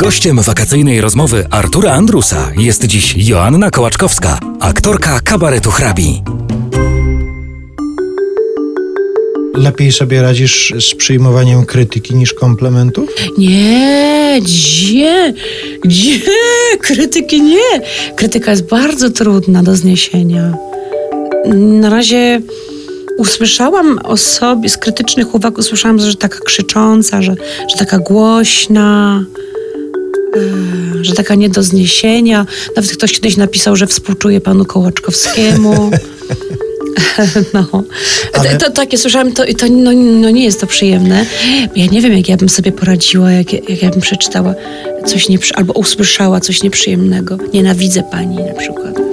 Gościem wakacyjnej rozmowy Artura Andrusa jest dziś Joanna Kołaczkowska, aktorka kabaretu hrabi. Lepiej sobie radzisz z przyjmowaniem krytyki niż komplementów? Nie, gdzie? Gdzie? Krytyki nie. Krytyka jest bardzo trudna do zniesienia. Na razie usłyszałam o sobie, z krytycznych uwag usłyszałam, że taka krzycząca, że, że taka głośna, że taka nie do zniesienia. Nawet ktoś kiedyś napisał, że współczuje panu Kołaczkowskiemu. No, Ale- to, to takie słyszałam, to, i to no, no nie jest to przyjemne. Ja nie wiem, jak ja bym sobie poradziła, jak, jak ja bym przeczytała coś nieprzy... albo usłyszała coś nieprzyjemnego. Nienawidzę pani na przykład.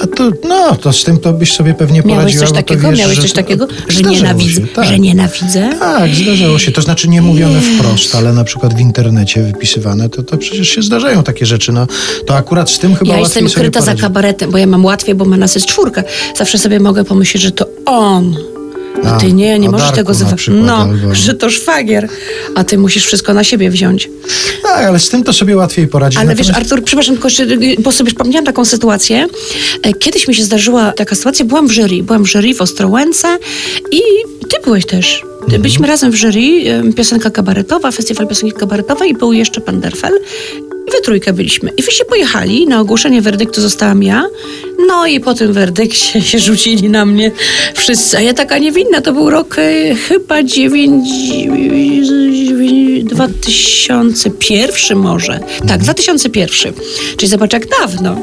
A to, no, to z tym to byś sobie pewnie poradziła. Miałeś coś bo to takiego? wiesz, Miałeś coś takiego? Że nienawidzę? Się, tak. Że nienawidzę? Tak, zdarzało się. To znaczy nie mówione wprost, ale na przykład w internecie wypisywane, to, to przecież się zdarzają takie rzeczy. No, to akurat z tym chyba Ja jestem ukryta za kabaretem, bo ja mam łatwiej, bo ma nas jest czwórka. Zawsze sobie mogę pomyśleć, że to on. A A, ty nie, nie możesz Darku tego przykład, No, albo- że to szwagier. A ty musisz wszystko na siebie wziąć. Tak, ale z tym to sobie łatwiej poradzić. Ale wiesz, Natomiast- Artur, przepraszam, tylko jeszcze, bo sobie przypomniałam taką sytuację. E, Kiedyś mi się zdarzyła taka sytuacja, byłam w jury, byłam w jury w Ostrołęce i ty byłeś też. Byliśmy razem w jury, piosenka kabaretowa, festiwal piosenki kabaretowej i był jeszcze pan Derfel. We trójkę byliśmy. I wyście pojechali, na ogłoszenie werdyktu zostałam ja. No i po tym werdykcie się rzucili na mnie wszyscy. A ja taka niewinna, to był rok e, chyba 9... 2001 może. Tak, 2001. Czyli zobacz jak dawno.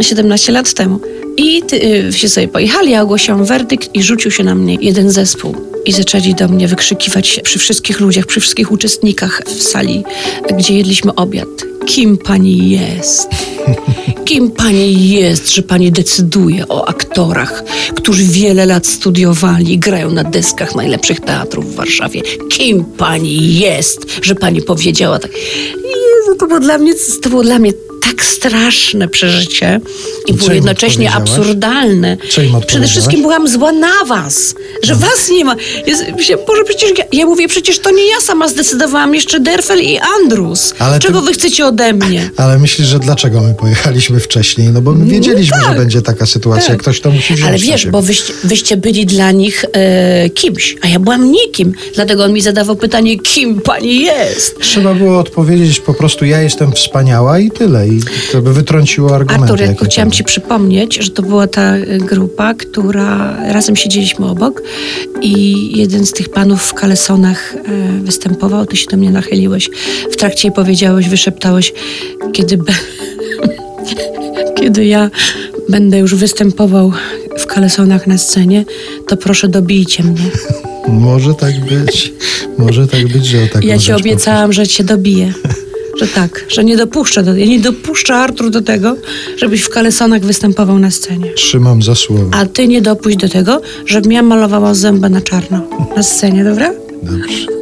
17 lat temu. I ty, y, się sobie pojechali, ja ogłosiłam werdykt i rzucił się na mnie jeden zespół. I zaczęli do mnie wykrzykiwać przy wszystkich ludziach, przy wszystkich uczestnikach w sali, gdzie jedliśmy obiad. Kim pani jest? Kim pani jest, że pani decyduje o aktorach, którzy wiele lat studiowali i grają na deskach najlepszych teatrów w Warszawie? Kim pani jest, że pani powiedziała tak? Jezu, to było dla mnie, to było dla mnie tak straszne przeżycie i było jednocześnie absurdalne. Przede wszystkim byłam zła na was, że was nie ma. Jest, Boże, przecież ja, ja mówię, przecież to nie ja sama zdecydowałam, jeszcze Derfel i Andrus. Ale ty- Czego wy chcecie ode mnie? Ale myślisz, że dlaczego my pojechaliśmy wcześniej? No bo my wiedzieliśmy, że będzie taka sytuacja. tak. Ktoś to musi wziąć Ale wiesz, bo wyście, wyście byli dla nich e, kimś, a ja byłam nikim. Dlatego on mi zadawał pytanie, kim pani jest? Trzeba było odpowiedzieć po prostu ja jestem wspaniała i tyle. I to by wytrąciło argumenty. Artur, tylko chciałam ci przypomnieć, że to była ta y, grupa, która razem siedzieliśmy obok i jeden z tych panów w kalesonach e, występował, ty się do mnie nachyliłeś w trakcie powiedziałeś, wyszeptałeś, kiedy, be... kiedy ja będę już występował w kalesonach na scenie, to proszę dobijcie mnie. Może tak być. Może tak być, że o taką Ja ci obiecałam, że cię dobiję. Że tak, że nie dopuszczę do, ja nie dopuszczę Artur do tego, żebyś w kalesonach występował na scenie. Trzymam za słowo. A ty nie dopuść do tego, żebym ja malowała zęby na czarno na scenie, dobra? Dobrze.